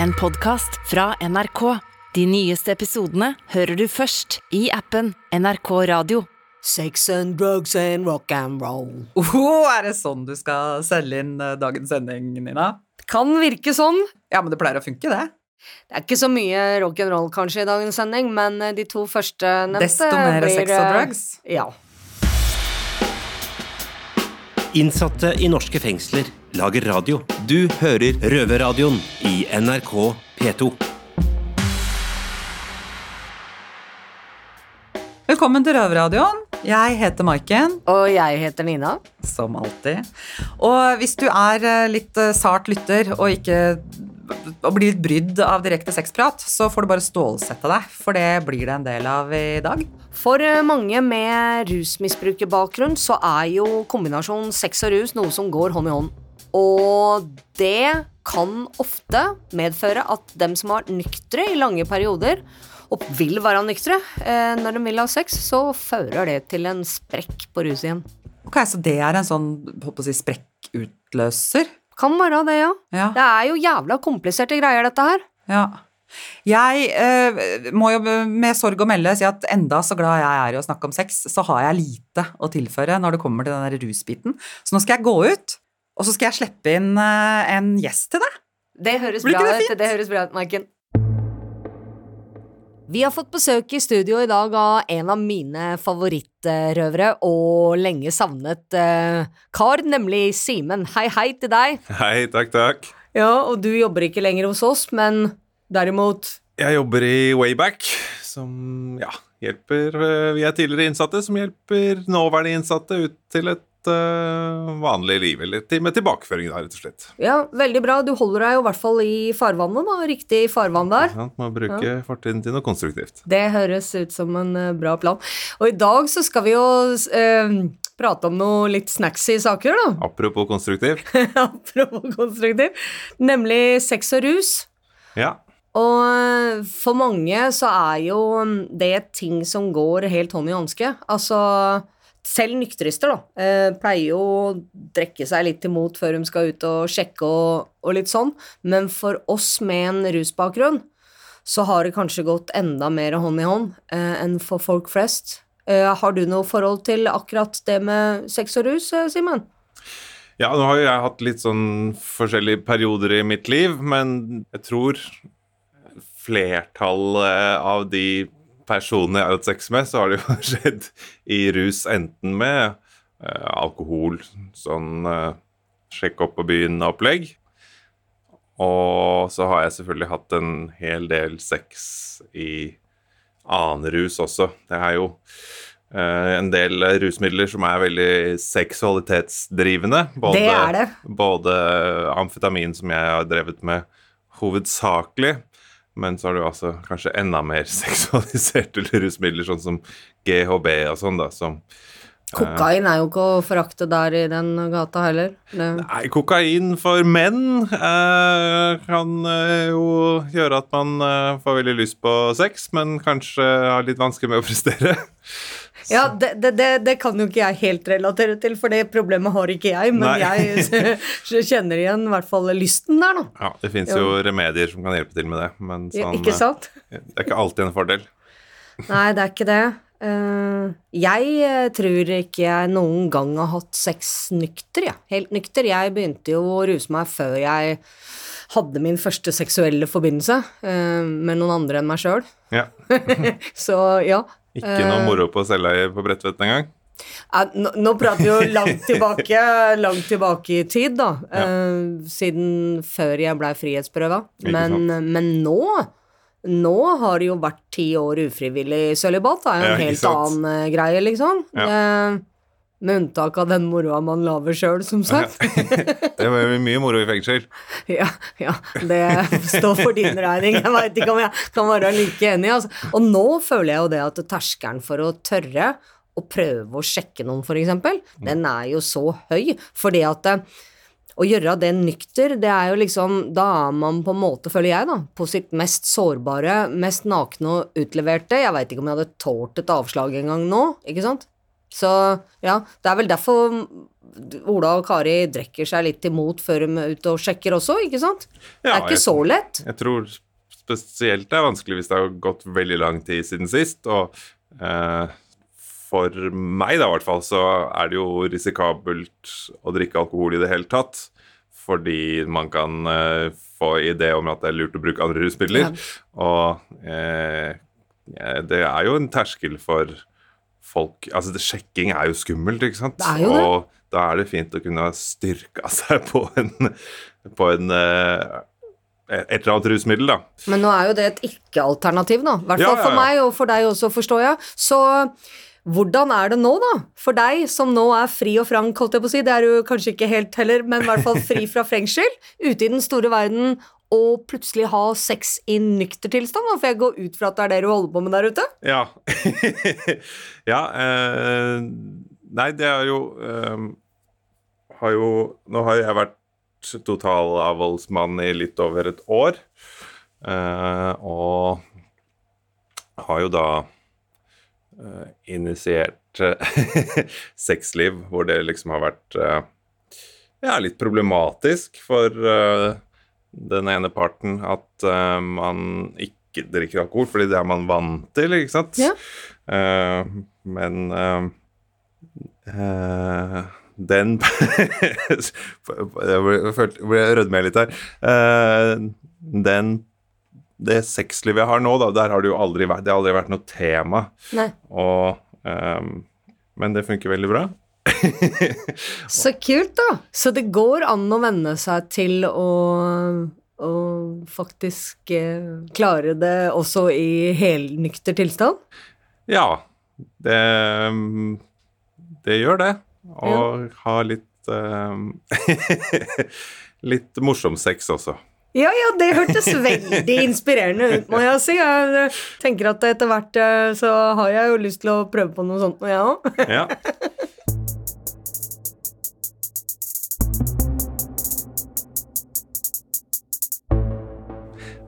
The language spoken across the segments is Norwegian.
En podkast fra NRK. De nyeste episodene hører du først i appen NRK Radio. Sex and drugs and rock and roll. Oh, er det sånn du skal selge inn eh, dagens sending, Nina? Kan virke sånn. Ja, men det pleier å funke, det. Det er ikke så mye rock and roll kanskje i dagens sending, men eh, de to første nevnte Desto mer blir, sex og eh, drugs. Ja. Innsatte i norske fengsler lager radio. Du hører Røverradioen i NRK P2. Velkommen til Røverradioen. Jeg heter Maiken, Og jeg heter Nina. som alltid. Og hvis du er eh, litt eh, sart lytter og ikke og blir litt brydd av direkte sexprat, så får du bare stålsette deg, for det blir det en del av i dag. For eh, mange med rusmisbrukerbakgrunn så er jo kombinasjonen sex og rus noe som går hånd i hånd. Og det kan ofte medføre at dem som har nyktre i lange perioder, og vil være nyktre eh, når de vil ha sex, så fører det til en sprekk på rus igjen. Ok, Så det er en sånn på å si, sprekkutløser? Kan være det, ja. Ja. Det er jo jævla kompliserte greier, dette her. Ja. Jeg eh, må jo med sorg å melde si at enda så glad jeg er i å snakke om sex, så har jeg lite å tilføre når det kommer til den der rusbiten. Så nå skal jeg gå ut, og så skal jeg slippe inn eh, en gjest til deg. Det høres Blir bra det ut. fint? Det høres bra ut, Maiken. Vi har fått besøk i studio i dag av en av mine favorittrøvere og lenge savnet uh, kar, nemlig Simen. Hei, hei til deg. Hei, takk, takk. Ja, og du jobber ikke lenger hos oss, men derimot Jeg jobber i Wayback, som ja, hjelper eh, Vi er tidligere innsatte som hjelper nåværende innsatte ut til et eh, vanlig liv. Eller til, med tilbakeføring, da, rett og slett. Ja, veldig bra. Du holder deg jo i hvert fall i farvannet, da. Riktig farvann der. Ja, må bruke fortiden til noe konstruktivt. Det høres ut som en eh, bra plan. Og i dag så skal vi jo uh, prate om noe litt snacksy saker, da. Apropos konstruktiv. Apropos konstruktiv. Nemlig sex og rus. Ja. Og for mange så er jo det ting som går helt hånd i hanske. Altså, selv nykterister da, eh, pleier jo å drekke seg litt imot før de skal ut og sjekke og, og litt sånn, men for oss med en rusbakgrunn så har det kanskje gått enda mer hånd i hånd eh, enn for folk flest. Eh, har du noe forhold til akkurat det med sex og rus, Simen? ja, nå har jo jeg hatt litt sånn forskjellige perioder i mitt liv, men jeg tror flertallet av de personene jeg har hatt sex med, så har det jo skjedd i rus enten med eh, alkohol, sånn eh, sjekk opp på byen-opplegg. Og så har jeg selvfølgelig hatt en hel del sex i annen rus også. Det er jo eh, en del rusmidler som er veldig seksualitetsdrivende. Både, Det er det. Både amfetamin, som jeg har drevet med hovedsakelig, men så har du altså kanskje enda mer seksualiserte rusmidler, sånn som GHB og sånn, da, som Kokain er jo ikke å forakte der i den gata heller. Det, Nei, kokain for menn eh, kan eh, jo gjøre at man eh, får veldig lyst på sex, men kanskje har litt vanskelig med å prestere. Ja, det, det, det, kan jo ikke jeg helt relatere til, for det problemet har ikke jeg. Men jeg kjenner igjen i hvert fall lysten der, nå. Ja, Det fins jo remedier som kan hjelpe til med det, men Ja, sånn, ikke sant? eh, det er ikke alltid en fordel. Nei, det er ikke det. Eh, jeg eh, tror ikke jeg noen gang har hatt sex nykter, jeg. Helt nykter. Jeg begynte jo å ruse meg før jeg hadde min første seksuelle forbindelse med noen andre enn meg sjøl. Ja. Så ja. Ikke noe moro på selveie på Bredtvet engang. Ja, nå, nå prater vi jo langt tilbake, langt tilbake i tid, da. Eh, siden før jeg blei frihetsprøva. Men, men nå nå har det jo vært ti år ufrivillig sølibat. Det er jo en Ja, helt annen eh, greie, liksom. Ja. Eh, med unntak av den moroa man lager sjøl, som sagt. Det var mye moro i fengsel. Ja, ja, det står for din regning. Jeg veit ikke om jeg kan være like enig. Altså. Og nå føler jeg jo det at terskelen for å tørre å prøve å sjekke noen, for eksempel, den er jo så høy. Fordi at eh, å gjøre det nykter, det er jo liksom Da er man på en måte, føler jeg, da, på sitt mest sårbare, mest nakne og utleverte. Jeg veit ikke om jeg hadde tålt et avslag engang nå, ikke sant? Så ja, det er vel derfor Ola og Kari drikker seg litt imot før de er ute og sjekker også, ikke sant? det er ikke jeg- så lett. Jeg tror spesielt det er vanskelig hvis det har gått veldig lang tid siden sist. Og eh, for meg, da i hvert fall, så er det jo risikabelt å drikke alkohol i det hele tatt. Fordi man kan eh, få idé om at det er lurt å bruke andre rusmidler. Og eh, det er jo en terskel for folk Altså, det, sjekking er jo skummelt, ikke sant? Det er jo det. Og da er det fint å kunne styrke seg på en, på en eh, et eller annet rusmiddel, da. Men nå er jo det et ikke-alternativ, nå. I hvert fall for ja, ja. meg, og for deg også, forstår jeg. Så hvordan er det nå, da? For deg som nå er fri og frank, holdt jeg på å si. Det er du kanskje ikke helt heller, men i hvert fall fri fra fengsel. Ute i den store verden. Og plutselig ha sex i nykter tilstand, for jeg går ut fra at det er det du holder på med der ute? Ja. ja eh, Nei, det er jo eh, Har jo Nå har jeg vært totalavholdsmann i litt over et år. eh, og har jo da eh, initiert sexliv hvor det liksom har vært eh, ja, litt problematisk for eh, den ene parten at uh, man ikke drikker alkohol, fordi det er man vant til, ikke sant? Ja. Uh, men uh, den Jeg ble- rødme litt her. Den det sexlivet jeg har nå, da, der har det jo aldri vært, det har aldri vært noe tema. Nei. Og, um, men det funker veldig bra. Så kult, da! Så det går an å venne seg til å, å faktisk eh, klare det også i helnykter tilstand? Ja, det, det gjør det. Og ha litt eh, Litt morsom sex også. Ja, ja, det hørtes veldig inspirerende ut, må jeg si. Jeg tenker at etter hvert eh, så har jeg jo lyst til å prøve på noe sånt jeg ja. òg. Ja.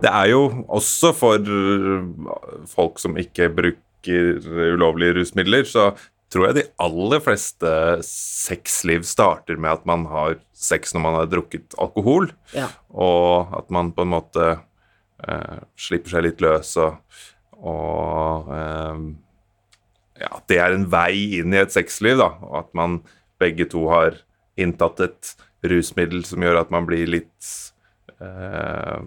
Det er jo også for folk som ikke bruker ulovlige rusmidler, så tror jeg de aller fleste sexliv starter med at man har sex når man har drukket alkohol, Ja. og at man på en måte eh, slipper seg litt løs og, og eh, ja, at det er en vei inn i et sexliv, da, og at man begge to har inntatt et rusmiddel som gjør at man blir litt eh,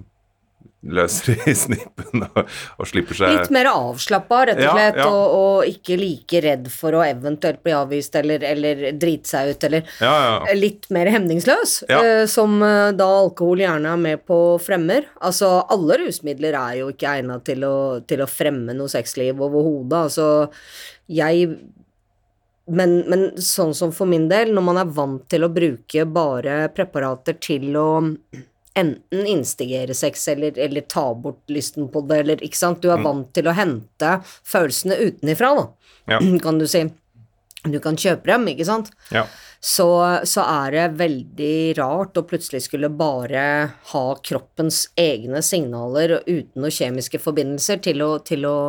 løsere i snippen og, og slipper seg Litt mer avslappa, rett og slett, ja. Og, og ikke like redd for å eventuelt bli avvist eller, eller drite seg ut, eller Ja, ja. litt mer hemningsløs, Ja. eh, som eh, da alkohol gjerne er med på fremmer. Altså, alle rusmidler er jo ikke egnet til til å fremme noe sexliv overhodet. Altså, jeg men, men sånn som for min del, når man er vant til å bruke bare preparater til å enten instigere sex eller, eller ta bort lysten på det, eller ikke sant, du er vant til å hente følelsene utenifra, da, Ja. kan du si. Du kan kjøpe dem, ikke sant? ja. så, så er det veldig rart å plutselig skulle bare ha kroppens egne signaler uten noen kjemiske forbindelser til å, til å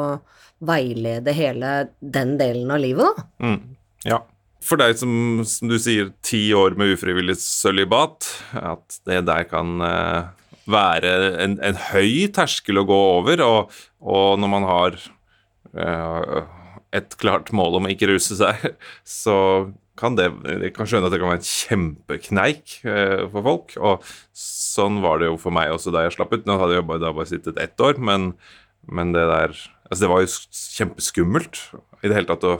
veilede hele den delen av livet, da. Mm, ja. For deg som, som du sier, ti år med ufrivillig sølibat, at det der kan eh, være en, en høy terskel å gå over, og, og når man har uh, et klart mål om å ikke ruse seg, så kan det Jeg kan skjønne at det kan være en kjempekneik uh, for folk, og sånn var det jo for meg også da jeg slapp ut. Nå hadde jeg bare, da bare sittet ett år, men, men det der Altså, det var jo kjempeskummelt i det hele tatt å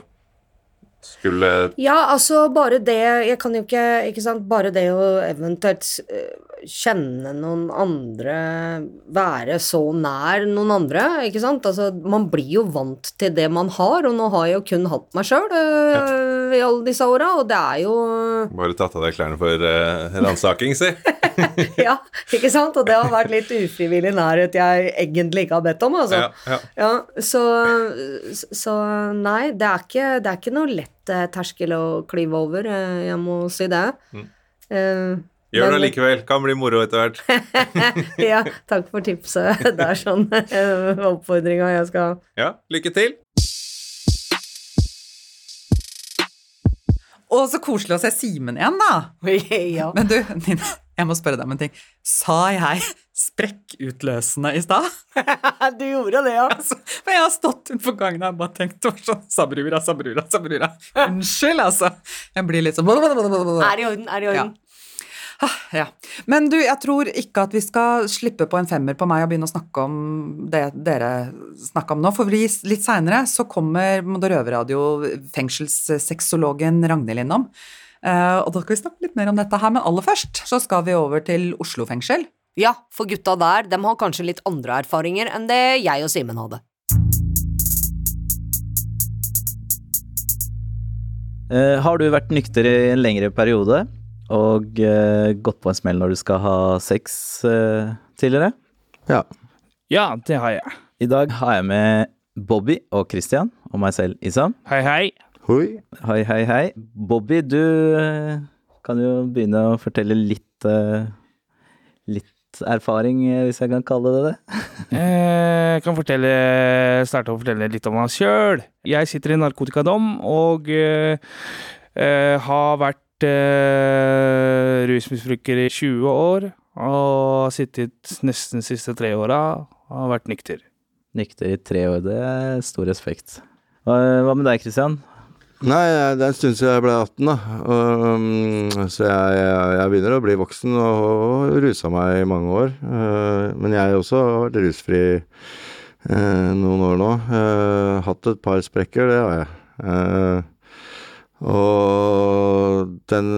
skulle Ja, altså bare det Jeg kan jo ikke Ikke sant, bare det å eventuelt eh, kjenne noen andre Være så nær noen andre, ikke sant. Altså, man blir jo vant til det man har, og nå har jeg jo kun hatt meg sjøl i alle disse åra, og det er jo Bare tatt av deg klærne for uh, ransaking, si. Ja, ikke sant? Og det har vært litt ufrivillig nærhet jeg egentlig ikke har bedt om, altså. Ja, ja. Ja, så, så nei, det er ikke, det er ikke noe lett eh, terskel å klyve over, eh, jeg må si det. Eh, Gjør det likevel. Kan bli moro etter hvert. ja, takk for tipset. Det er sånn eh, oppfordringa jeg skal ha. Ja, lykke til. Og så koselig å se Simen igjen, da. ja. Men du, Nina, jeg må spørre deg om en ting. Sa jeg sprekkutløsende i stad? du gjorde det, ja. Altså, for jeg har stått utenfor gangen og bare tenkt det sånn Sabrura, Sabrura, Sabrura. Unnskyld, altså. Jeg blir litt sånn Er i orden, er i orden. Ja. Men du, jeg tror ikke at vi skal slippe på en femmer på meg og begynne å snakke om det dere snakka om nå. For vi, litt seinere så kommer Røverradio fengselssexologen Ragnhild innom. Uh, og da skal vi snakke litt mer om dette her, men aller først så skal vi over til Oslo fengsel. Ja, for gutta der, de har kanskje litt andre erfaringer enn det jeg og Simen hadde. Uh, har du vært nykter i en lengre periode? og uh, gått på en smell når du skal ha sex uh, tidligere? Ja. Ja, det har jeg. I dag har jeg med Bobby og Christian og meg selv, Isam. Hei, hei. Hoi. Hei, hei, hei. Bobby, du uh, kan jo begynne å fortelle litt Litt erfaring, hvis jeg kan kalle det det. jeg kan fortelle, starte å fortelle litt om meg sjøl. Jeg sitter i narkotikadom og har vært eh, rusmisbruker i 20 år og har sittet nesten de siste tre åra og har vært nykter. Nykter i tre år, det er stor respekt. Hva med deg, Kristian? Nei, det er en stund siden jeg ble 18, da. Um, så jeg, jeg, begynner å bli voksen og, og rusa meg i mange år. Uh, men jeg også har vært rusfri uh, noen år nå. Uh, hatt et par sprekker, det har jeg. Og den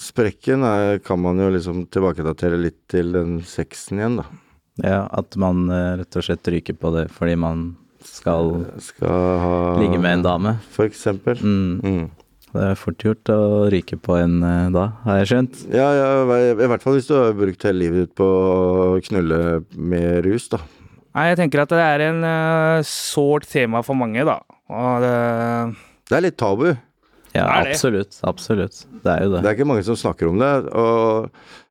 sprekken er, kan man jo liksom tilbakedatere litt til den sexen igjen, da. Ja, at man rett og slett ryker på det fordi man skal, skal ha, ligge med en dame. For eksempel. Mm. Mm. Det er fort gjort å ryke på en uh, da, har jeg skjønt. Ja, ja, i hvert fall hvis du har brukt hele livet ditt på å knulle med rus, da. Nei, jeg tenker at det er en uh, sårt tema for mange, da. Og det det er litt tabu. Ja, absolutt. Absolutt. Det er jo det. Det er ikke mange som snakker om det. Og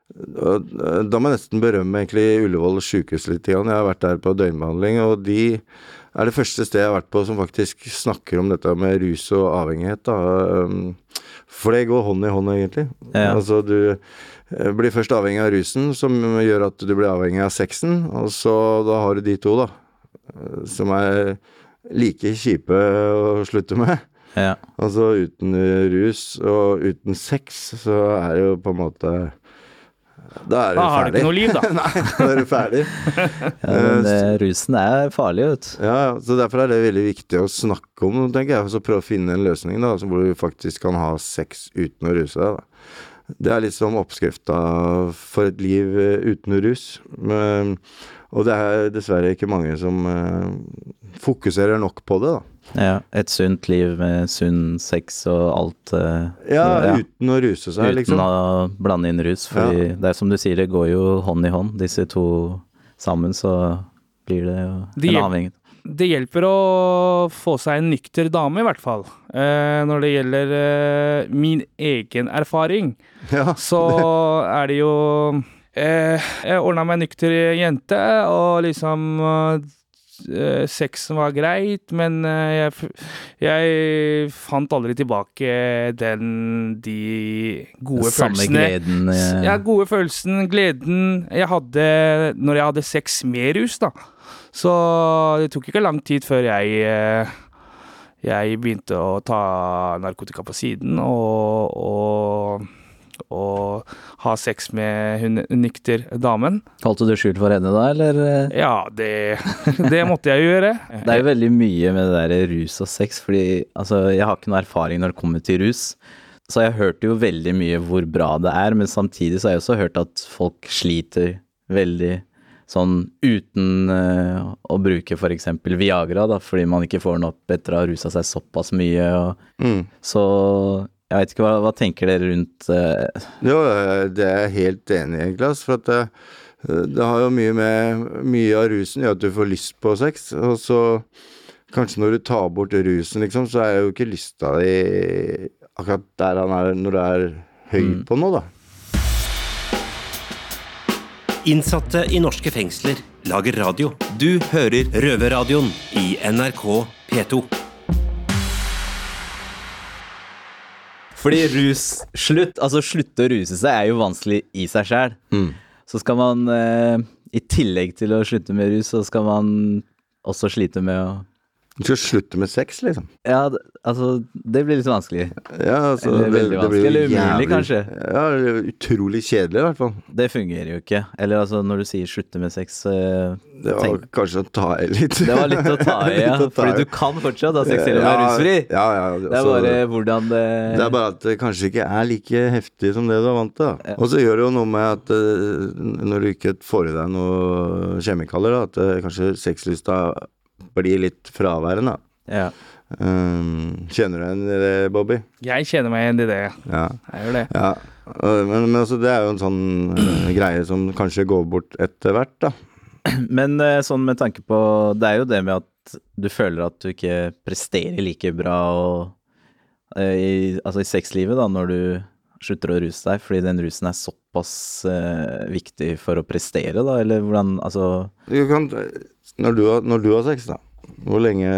da må jeg nesten berømme egentlig Ullevål sjukehus litt. Jeg har vært der på døgnbehandling, og de er det første stedet jeg har vært på som faktisk snakker om dette med rus og avhengighet. Da. For det går hånd i hånd, egentlig. Ja. Altså, du eh, blir først avhengig av rusen, som gjør at du blir avhengig av sexen, og så da har du de to, da. Som er like kjipe å slutte med. Ja. Altså uten rus og uten sex, så er det jo på en måte Da er du ferdig. Da har du ikke noe liv, da. Nei, da er du ferdig. ja, men uh, rusen er farlig, vet du. Ja, så derfor er det veldig viktig å snakke om, tenker jeg. Så prøve å finne en løsning da, hvor du faktisk kan ha sex uten å ruse deg. da. Det er liksom oppskrifta for et liv uten rus. Men, og det er dessverre ikke mange som uh, fokuserer nok på det, da. Ja, et sunt liv med sunn sex og alt. Uh, ja, ja, uten å ruse seg, uten liksom. Uten å blande inn rus, For ja. det er som du sier, det går jo hånd i hånd. Disse to sammen, så blir det jo det en avhengighet. Det hjelper å få seg en nykter dame, i hvert fall. Eh, når det gjelder eh, min egen erfaring, ja. så er det jo Jeg ordna meg en nykter jente, og liksom Uh, sexen var greit, men uh, jeg, jeg, fant aldri tilbake den de gode Samme følelsene gleden Ja. Ja, gode følelsen, gleden jeg hadde når jeg hadde sex med rus, da. Så det tok ikke lang tid før jeg jeg begynte å ta narkotika på siden, og, og og ha sex med hun nykter damen. Holdt du skjult for henne da, eller? Ja, det, det måtte jeg gjøre. Det er jo veldig mye med det der rus og sex, fordi altså, jeg har ikke noe erfaring når det kommer til rus. Så jeg hørte jo veldig mye hvor bra det er, men samtidig så har jeg også hørt at folk sliter veldig sånn uten uh, å bruke f.eks. Viagra, da, fordi man ikke får den opp etter å ha rusa seg såpass mye. Og, mm. Så jeg vet ikke, hva, hva tenker dere rundt uh... Jo, det er jeg helt enig i, egentlig. For at det, det, har jo mye med Mye av rusen gjør at du får lyst på sex. Og så kanskje når du tar bort rusen, liksom, så er jo ikke lysta di akkurat der han er når du er høy mm. på noe, da. Innsatte i norske fengsler lager radio. Du hører Røverradioen i NRK P2. Fordi rus Slutt, altså slutte å ruse seg er jo vanskelig i seg sjæl. Mm. Så skal man eh, i tillegg til å slutte med rus, så skal man også slite med å Du skal slutte med sex, liksom. Ja, altså Det blir litt vanskelig. Ja, altså, Eller veldig blir vanskelig, jo eller umulig, kanskje. Ja, det utrolig kjedelig, i hvert fall. Det fungerer jo ikke. Eller altså, når du sier slutte med sex eh, Det var Tenk- kanskje å ta i litt. Det var litt å ta i, ja. Fordi du kan fortsatt ha sex selv om du er rusfri. Ja, ja, Det er altså, bare hvordan det Det er bare at det kanskje ikke er like heftig som det du er vant til. Ja. Og så gjør det jo noe med at eh, når du ikke får i deg noe kjemikalier, at eh, kanskje sexlysta blir litt fraværende. Ja. Um, kjenner du igjen i det, Bobby? Jeg kjenner meg igjen i det. Ja. Jeg gjør det. ja. Men, men altså, det er jo en sånn eh, greie som kanskje går bort etter hvert, da. Men eh, sånn med tanke på Det er jo det med at du føler at du ikke presterer like bra og, eh, i, altså i sexlivet da, når du slutter å ruse deg, fordi den rusen er såpass viktig for å prestere, da, eller hvordan Altså Du kan, når, du har, når du har sex, da, hvor lenge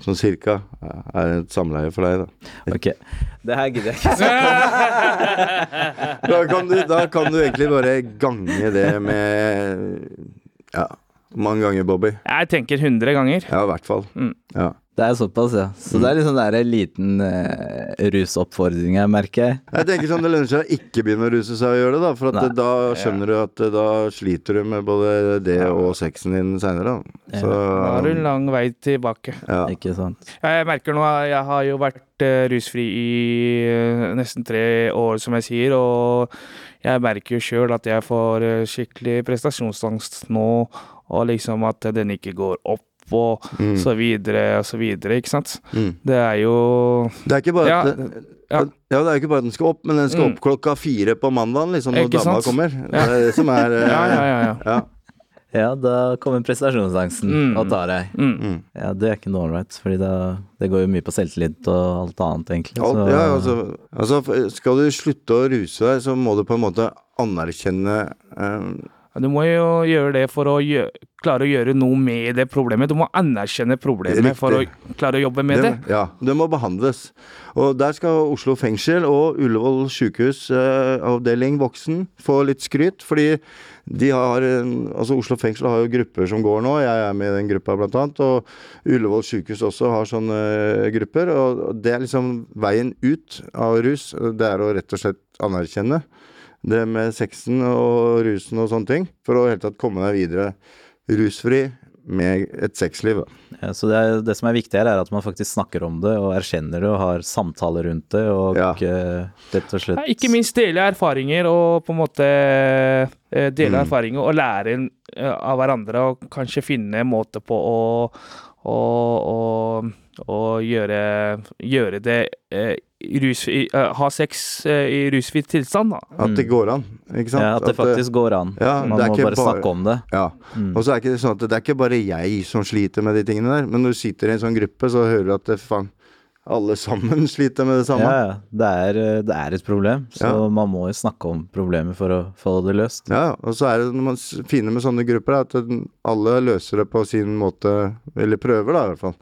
sånn cirka er et samleie for deg, da? Ok, det her gidder jeg ikke snakke om. Da kan, du, da kan du egentlig bare gange det med Ja, hvor mange ganger, Bobby? Jeg tenker 100 ganger. Ja, i hvert fall. Mm. Ja. Det er såpass, ja. Så det er liksom der en liten uh, rusoppfordring jeg merker jeg. Tenker sånn Det lønner seg å ikke begynne å ruse seg og gjøre det, da. For at det, da skjønner du at eh, da sliter du med både det og sexen din seinere. Så Da har du en lang vei tilbake. ja. Ikke sant? Jeg merker nå Jeg har jo vært uh, rusfri i uh, nesten tre år, som jeg sier, og jeg merker jo sjøl at jeg får skikkelig prestasjonsangst nå, og liksom at den ikke går opp, og Mm. så videre og så videre, ikke sant. Mm. Det er jo Det er ikke bare Ja, at ja. ja. det er jo ikke bare at den skal opp, men den skal Mm. opp klokka fire på mandagen, liksom, når dama sant? kommer. Det er det som er eh, Ja, ja, ja. ja. ja. Ja, da kommer prestasjonsangsten Mm. og tar deg. Mm. Mm. Ja, det er ikke noe ålreit, fordi det, det går jo mye på selvtillit og alt annet, egentlig. Alt, så- ja, altså, altså, skal du slutte å ruse deg, så må du på en måte anerkjenne eh, Du må jo gjøre det for å gjøre, klare å gjøre noe med det problemet. Du må anerkjenne problemet for å klare å jobbe med det. Ja, det må behandles. Og der skal Oslo fengsel og Ullevål sykehus eh, avdeling voksen få litt skryt, fordi de har en- Altså Oslo fengsel har jo grupper som går nå, jeg er med i den gruppa blant annet, og Ullevål sykehus også har sånne eh, grupper, og det er liksom veien ut av rus, det er å rett og slett anerkjenne det med sexen og rusen og sånne ting, for å helt tatt komme deg videre rusfri med et sexliv. Ja, så det, er, det som er viktig her, er at man faktisk snakker om det og erkjenner det og har samtaler rundt det, og Ja. eh, rett og slett Ja, ikke minst dele erfaringer og på en måte eh, dele Mm. erfaringer og lære eh, av hverandre og kanskje finne en måte på å, å, å, å gjøre, gjøre det eh, rus, i, uh, Ha sex uh, i rusfri tilstand, da. At det går an, ikke sant? Ja, at det faktisk går an. Ja, man det er må ikke bare snakke om det. Ja. Mm. Og så er det ikke sånn at det er ikke bare jeg som sliter med de tingene der, men når du sitter i en sånn gruppe, så hører du at det, faen, alle sammen sliter med det samme. Ja, ja. Det er, eh, det er et problem, så Ja. man må jo snakke om problemet for å få det løst. Ja, og så er det når man finner med sånne grupper, er at alle løser det på sin måte, eller prøver da i hvert fall.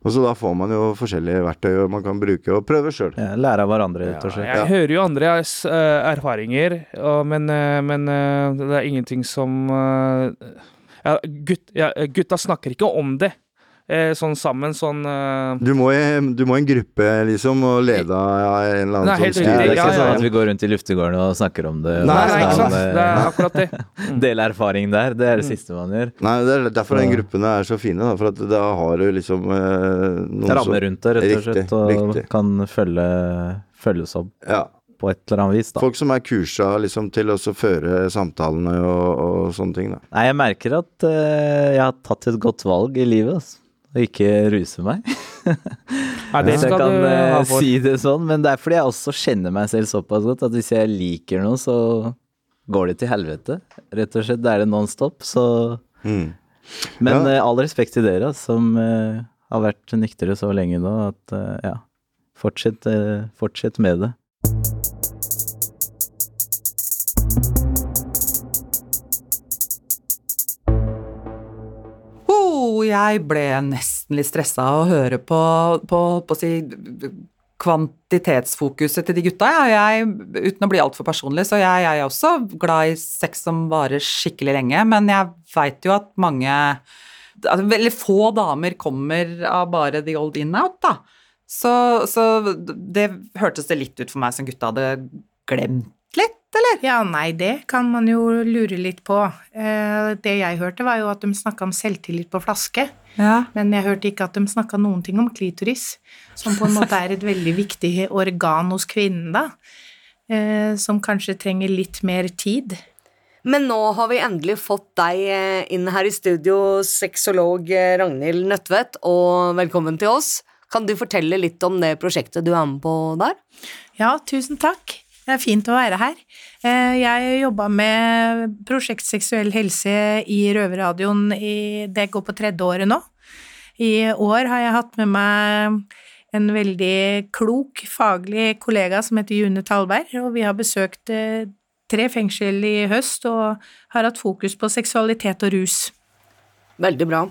Og så da får man jo forskjellige verktøy man kan bruke og prøve sjøl. Ja, lære av hverandre, rett og slett. Jeg hører jo andres uh, erfaringer, og, men, uh, men uh, det er ingenting som ja, gutt, ja, Gutta snakker ikke om det sånn sammen, sånn eh, Du, må i- du må i en gruppe, liksom, og lede av en eller annen Nei, helt sånn Ja, det er ikke Ja, ja, sånn at vi går rundt i luftegården og snakker om det. Nei, Nei, nei, ikke sant. eh, Det er akkurat det. Dele erfaring der, det er det siste man gjør. Nei, det er derfor den gruppene er så fine, da, for at da har du liksom eh, noen Ramme rundt det, rett og Riktig, slett, og riktig. kan følge, følges opp Ja. på et eller annet vis, da. Folk som er kursa liksom, til å føre samtalene og, og sånne ting. Da. Nei, jeg merker at uh, jeg har tatt et godt valg i livet, altså. Å ikke ruse meg. Nei, det jeg skal kan du eh, ha for. si det sånn, men det er fordi jeg også kjenner meg selv såpass godt at hvis jeg liker noe, så går det til helvete. Rett og slett. Da er det non stop, så Mm. Men Ja. eh, all respekt til dere, som eh, har vært nyktre så lenge nå, at ja. Fortsett, fortsett med det. Jeg ble nesten litt stressa av å høre på, på, på si kvantitetsfokuset til de gutta. Ja, jeg, uten å bli altfor personlig, så jeg, jeg er også glad i sex som varer skikkelig lenge, men jeg veit jo at mange altså Veldig få damer kommer av bare the old in-out, da. Så, så det hørtes det litt ut for meg som gutta hadde glemt eller? Ja, nei, det kan man jo lure litt på. Eh, det jeg hørte, var jo at de snakka om selvtillit på flaske. Ja. Men jeg hørte ikke at de snakka noen ting om klitoris, som på en måte er et veldig viktig organ hos kvinnen, da. Eh, som kanskje trenger litt mer tid. Men nå har vi endelig fått deg eh, inn her i studio, sexolog Ragnhild Nødtvedt, og velkommen til oss. Kan du fortelle litt om det prosjektet du er med på der? Ja, tusen takk. Det er fint å være her. Eh, Jeg jobba med prosjekt seksuell helse i Røverradioen i Det går på tredje året nå. I år har jeg hatt med meg en veldig klok, faglig kollega som heter June Talberg, og vi har besøkt eh, tre fengsel i høst og har hatt fokus på seksualitet og rus. Veldig bra.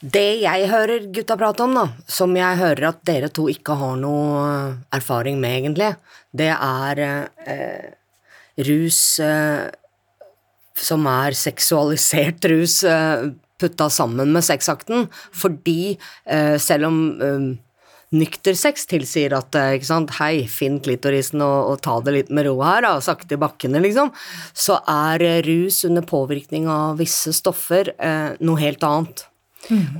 Det jeg hører gutta prate om, da, som jeg hører at dere to ikke har noe eh, erfaring med, egentlig, det er eh, rus eh, som er seksualisert rus eh, putta sammen med sexakten, fordi eh, selv om eh, nykter sex tilsier at ikke sant, hei, finn klitorisen og, og ta det litt med ro her, da, sakte i bakkene, liksom, så er rus under påvirkning av visse stoffer noe helt annet.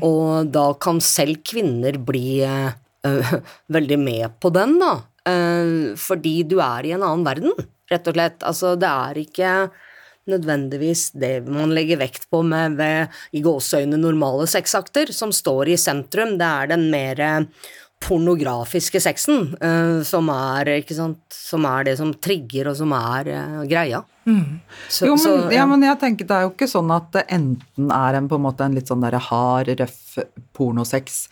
Og da kan selv kvinner bli eh, veldig med på den, da. Uh, fordi du er i en annen verden, rett og slett. Altså, det er ikke nødvendigvis det man legger vekt på med ved i gåseøyne normale sexakter, som står i sentrum. Det er den mer pornografiske sexen uh, som, er, ikke sant, som er det som trigger, og som er uh, greia. Så- Jo, men, så, ja, men jeg tenker det er jo ikke sånn at det enten er en, på en måte en litt sånn der hard, røff pornosex,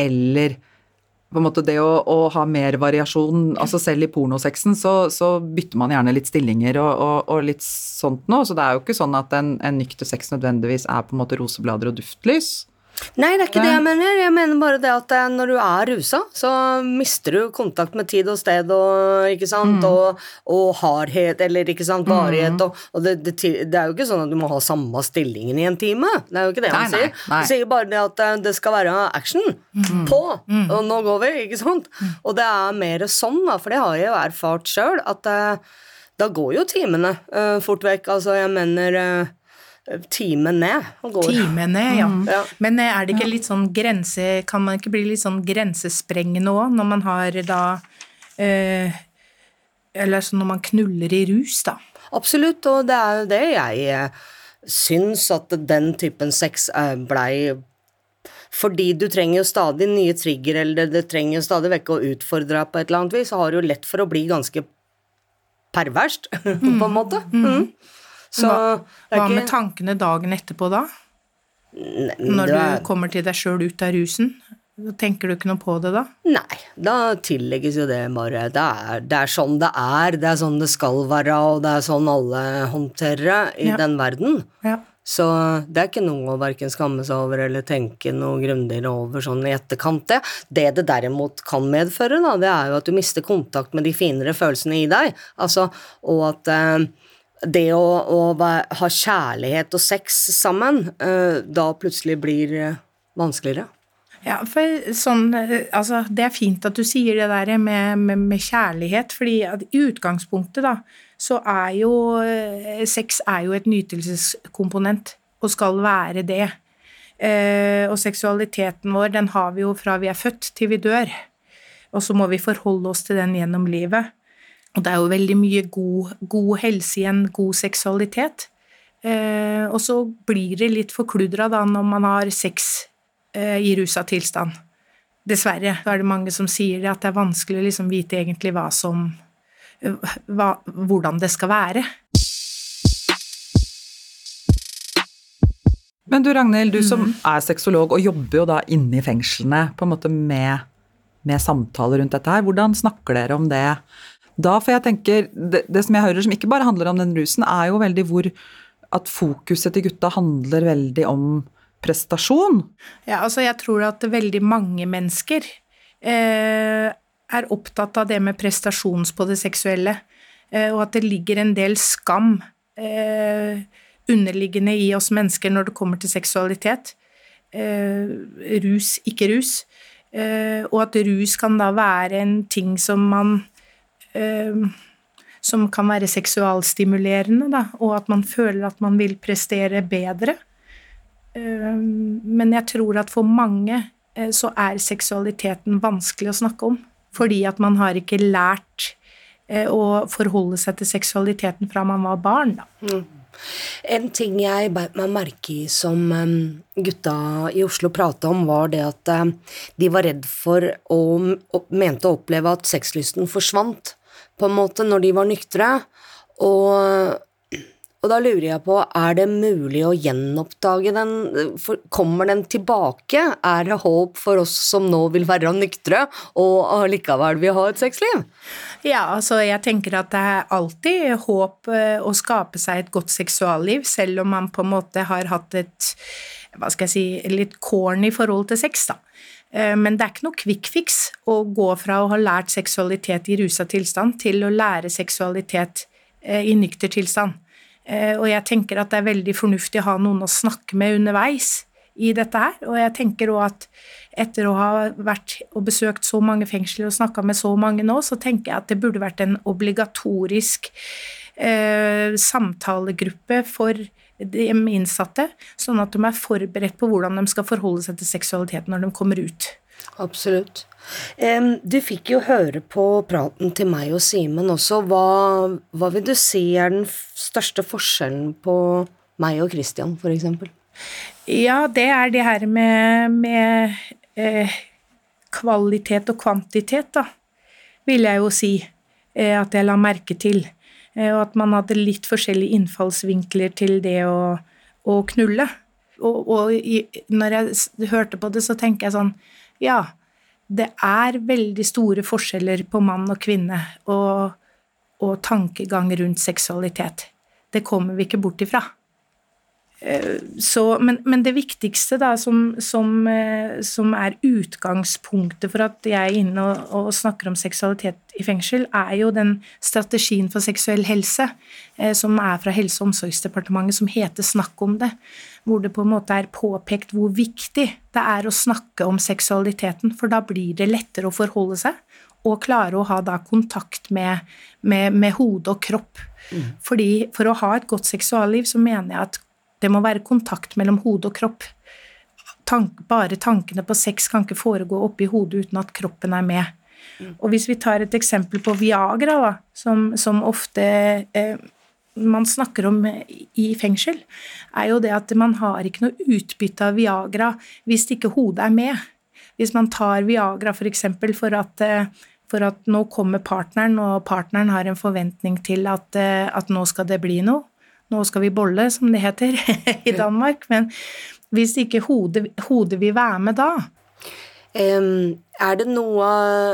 eller på en måte det å, å ha mer variasjon altså Selv i pornosexen så, så bytter man gjerne litt stillinger og, og, og litt sånt noe, så det er jo ikke sånn at en, en nykter sex nødvendigvis er på en måte roseblader og duftlys. Nei, det er ikke det jeg mener. Jeg mener bare det at eh, når du er rusa, så mister du kontakt med tid og sted og ikke sant, og, og hardhet eller ikke sant, varighet og, og det, det, det er jo ikke sånn at du må ha samme stillingen i en time. Det er jo ikke det Nei, man sier. Han sier bare det at eh, det skal være action på, og nå går vi, ikke sant. Og det er mer sånn, da, for det har jeg jo erfart sjøl, at eh, da går jo timene uh, fort vekk. Altså, jeg mener eh, timen ned. og går. Timene, ja. Ja. Men eh, er det ikke litt sånn grense Kan man ikke bli litt sånn grensesprengende òg, når man har da eh, Eller sånn når man knuller i rus, da. Absolutt, og det er jo det jeg eh, syns at den typen sex eh, blei fordi du trenger jo stadig nye trigger, eller det trenger jo stadig vekk å utfordre deg på et eller annet vis, så har du jo lett for å bli ganske perverst, på en måte. Mm. Så Hva, hva med tankene dagen etterpå, da? Nei, Når det du er- kommer til deg sjøl ut av rusen? Tenker du ikke noe på det da? Nei, da tillegges jo det bare det er, det er sånn det er, det er sånn det skal være, og det er sånn alle håndterer det i Ja. den verden. Ja. Så det er ikke noe å verken skamme seg over eller tenke noe grundigere over sånn i etterkant. Det, det det derimot kan medføre, da, det er jo at du mister kontakt med de finere følelsene i deg. Altså, og at eh, det å, å ha kjærlighet og sex sammen, eh, da plutselig blir eh, vanskeligere. Ja, for sånn, eh, altså, det er fint at du sier det der med, med, med kjærlighet, fordi i utgangspunktet da, så er jo sex er jo et nytelseskomponent, og skal være det. Eh, og seksualiteten vår, den har vi jo fra vi er født til vi dør. Og så må vi forholde oss til den gjennom livet. Og det er jo veldig mye god, god helse i en god seksualitet. Eh, og så blir det litt forkludra da når man har sex eh, i rusa tilstand. Dessverre Da er det mange som sier at det er vanskelig å liksom vite egentlig hva som hva, Hvordan det skal være. Men du Ragnhild, du som er sexolog og jobber jo da inne i fengslene på en måte med, med samtaler rundt dette her, hvordan snakker dere om det da? For jeg tenker, det, det som jeg hører som ikke bare handler om den rusen, er jo veldig hvor at fokuset til gutta handler veldig om prestasjon. Ja, altså jeg tror at veldig mange mennesker eh, er opptatt av det med prestasjons på det seksuelle, eh, og at det ligger en del skam eh, underliggende i oss mennesker når det kommer til seksualitet. Eh, rus, ikke rus. Eh, og at rus kan da være en ting som man Som kan være seksualstimulerende, da, og at man føler at man vil prestere bedre. Eh, men jeg tror at for mange eh, så er seksualiteten vanskelig å snakke om. Fordi at man har ikke lært eh, å forholde seg til seksualiteten fra man var barn. Da. En ting jeg beit meg merke i som gutta i Oslo prata om, var det at de var redd for og mente å oppleve at sexlysten forsvant, på en måte, når de var nyktre. Og, og da lurer jeg på, er det mulig å gjenoppdage den? Kommer den tilbake? Er det håp for oss som nå vil være nyktre, og allikevel vil ha et sexliv? Ja, altså jeg tenker at det er alltid håp eh, å skape seg et godt seksualliv, selv om man på en måte har hatt et hva skal jeg si, litt corny forhold til sex, da. Eh, Men det er ikke noe quick fix å gå fra å ha lært seksualitet i rusa tilstand til å lære seksualitet eh, i nykter tilstand. Eh, Og jeg tenker at det er veldig fornuftig å ha noen å snakke med underveis i dette her. Og jeg tenker òg at etter å ha vært og besøkt så mange fengsler og snakka med så mange nå, så tenker jeg at det burde vært en obligatorisk eh, samtalegruppe for de innsatte, sånn at de er forberedt på hvordan de skal forholde seg til seksualiteten når de kommer ut. Absolutt. Du fikk jo høre på praten til meg og Simen også. Hva, hva vil du si er den største forskjellen på meg og Christian, eksempel? Ja, det er det her med, med eh, kvalitet og kvantitet, da, vil jeg jo si eh, at jeg la merke til. Eh, og at man hadde litt forskjellige innfallsvinkler til det å, å knulle. Og, og når jeg hørte på det, så tenker jeg sånn Ja, det er veldig store forskjeller på mann og kvinne og, og tankegang rundt seksualitet. Det kommer vi ikke bort ifra. Så, men, men det viktigste da, som, som, eh, som er utgangspunktet for at jeg er inne og, og snakker om seksualitet i fengsel, er jo den strategien for seksuell helse eh, som er fra Helse- og omsorgsdepartementet, som heter Snakk om det. Hvor det på en måte er påpekt hvor viktig det er å snakke om seksualiteten, for da blir det lettere å forholde seg og klare å ha da kontakt med, med, med hode og kropp. Fordi for å ha et godt seksualliv så mener jeg at det må være kontakt mellom hode og kropp. Tank, bare tankene på sex kan ikke foregå oppi hodet uten at kroppen er med. Og hvis vi tar et eksempel på Viagra, da, som, som ofte eh, man snakker om i fengsel, er jo det at man har ikke noe utbytte av Viagra hvis ikke hodet er med. Hvis man tar Viagra for eksempel for at, eh, for at nå kommer partneren, og partneren har en forventning til at, eh, at nå skal det bli noe. Nå skal vi bolle, som det heter i Danmark. Men hvis ikke hodet, hodet vil være med da, um, er det noe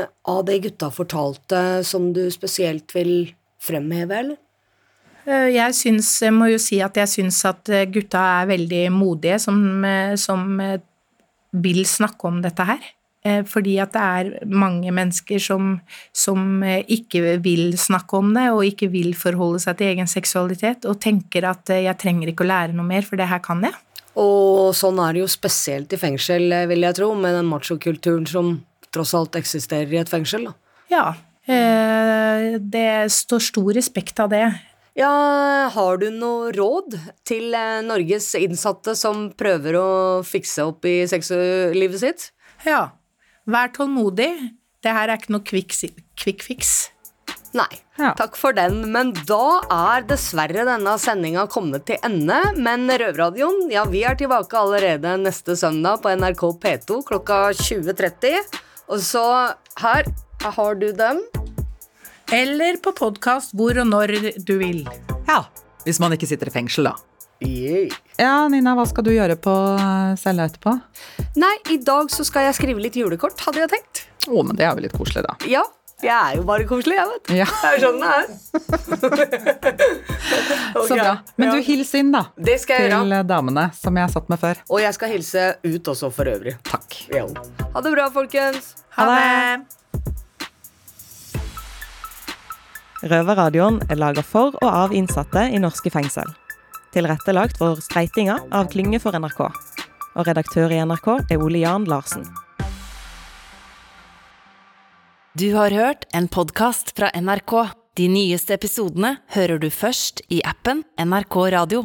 av det gutta fortalte som du spesielt vil fremheve, eller? Eh, Jeg, syns, må jo si at jeg syns at eh, gutta er veldig modige som, eh, som vil snakke om dette her. Eh, Fordi at det er mange mennesker som, som eh, ikke vil snakke om det, og ikke vil forholde seg til egen seksualitet, og tenker at eh, jeg trenger ikke å lære noe mer, for det her kan jeg. Og sånn er det jo spesielt i fengsel, vil jeg tro, med den machokulturen som tross alt eksisterer i et fengsel. da. Ja. Det står stor respekt av det. Ja, har du noe råd til Norges innsatte som prøver å fikse opp i sexlivet sitt? Ja. Vær tålmodig. Det her er ikke noe quick, quick fix. Nei, Ja. takk for den. Men da er dessverre denne sendinga kommet til ende. Men Røverradioen, ja, vi er tilbake allerede neste søndag på NRK P2 klokka 20.30. Og så her har du den. Eller på podkast hvor og når du vil. Ja, hvis man ikke sitter i fengsel, da. Yay. Ja, Nina, hva skal du gjøre på eh, cella etterpå? Nei, i dag så skal jeg skrive litt julekort, hadde jeg tenkt. Å, men det er jo litt koselig, da. Ja, jeg er jo bare koselig, jeg, vet du. Ja, Det er jo sånn det er. Så bra. Men du, hils inn, da. Det skal jeg Til gjøre. Til damene, som jeg satt med før. Og jeg skal hilse ut også for øvrig. Takk. Ja. Ha det bra, folkens. Ha det! Røverradioen er laga for og av innsatte i norske fengsel. Tilrettelagt for streitinga av Klynge for NRK. Og redaktør i NRK er Ole Jan Larsen. Du har hørt en podkast fra NRK. De nyeste episodene hører du først i appen NRK Radio.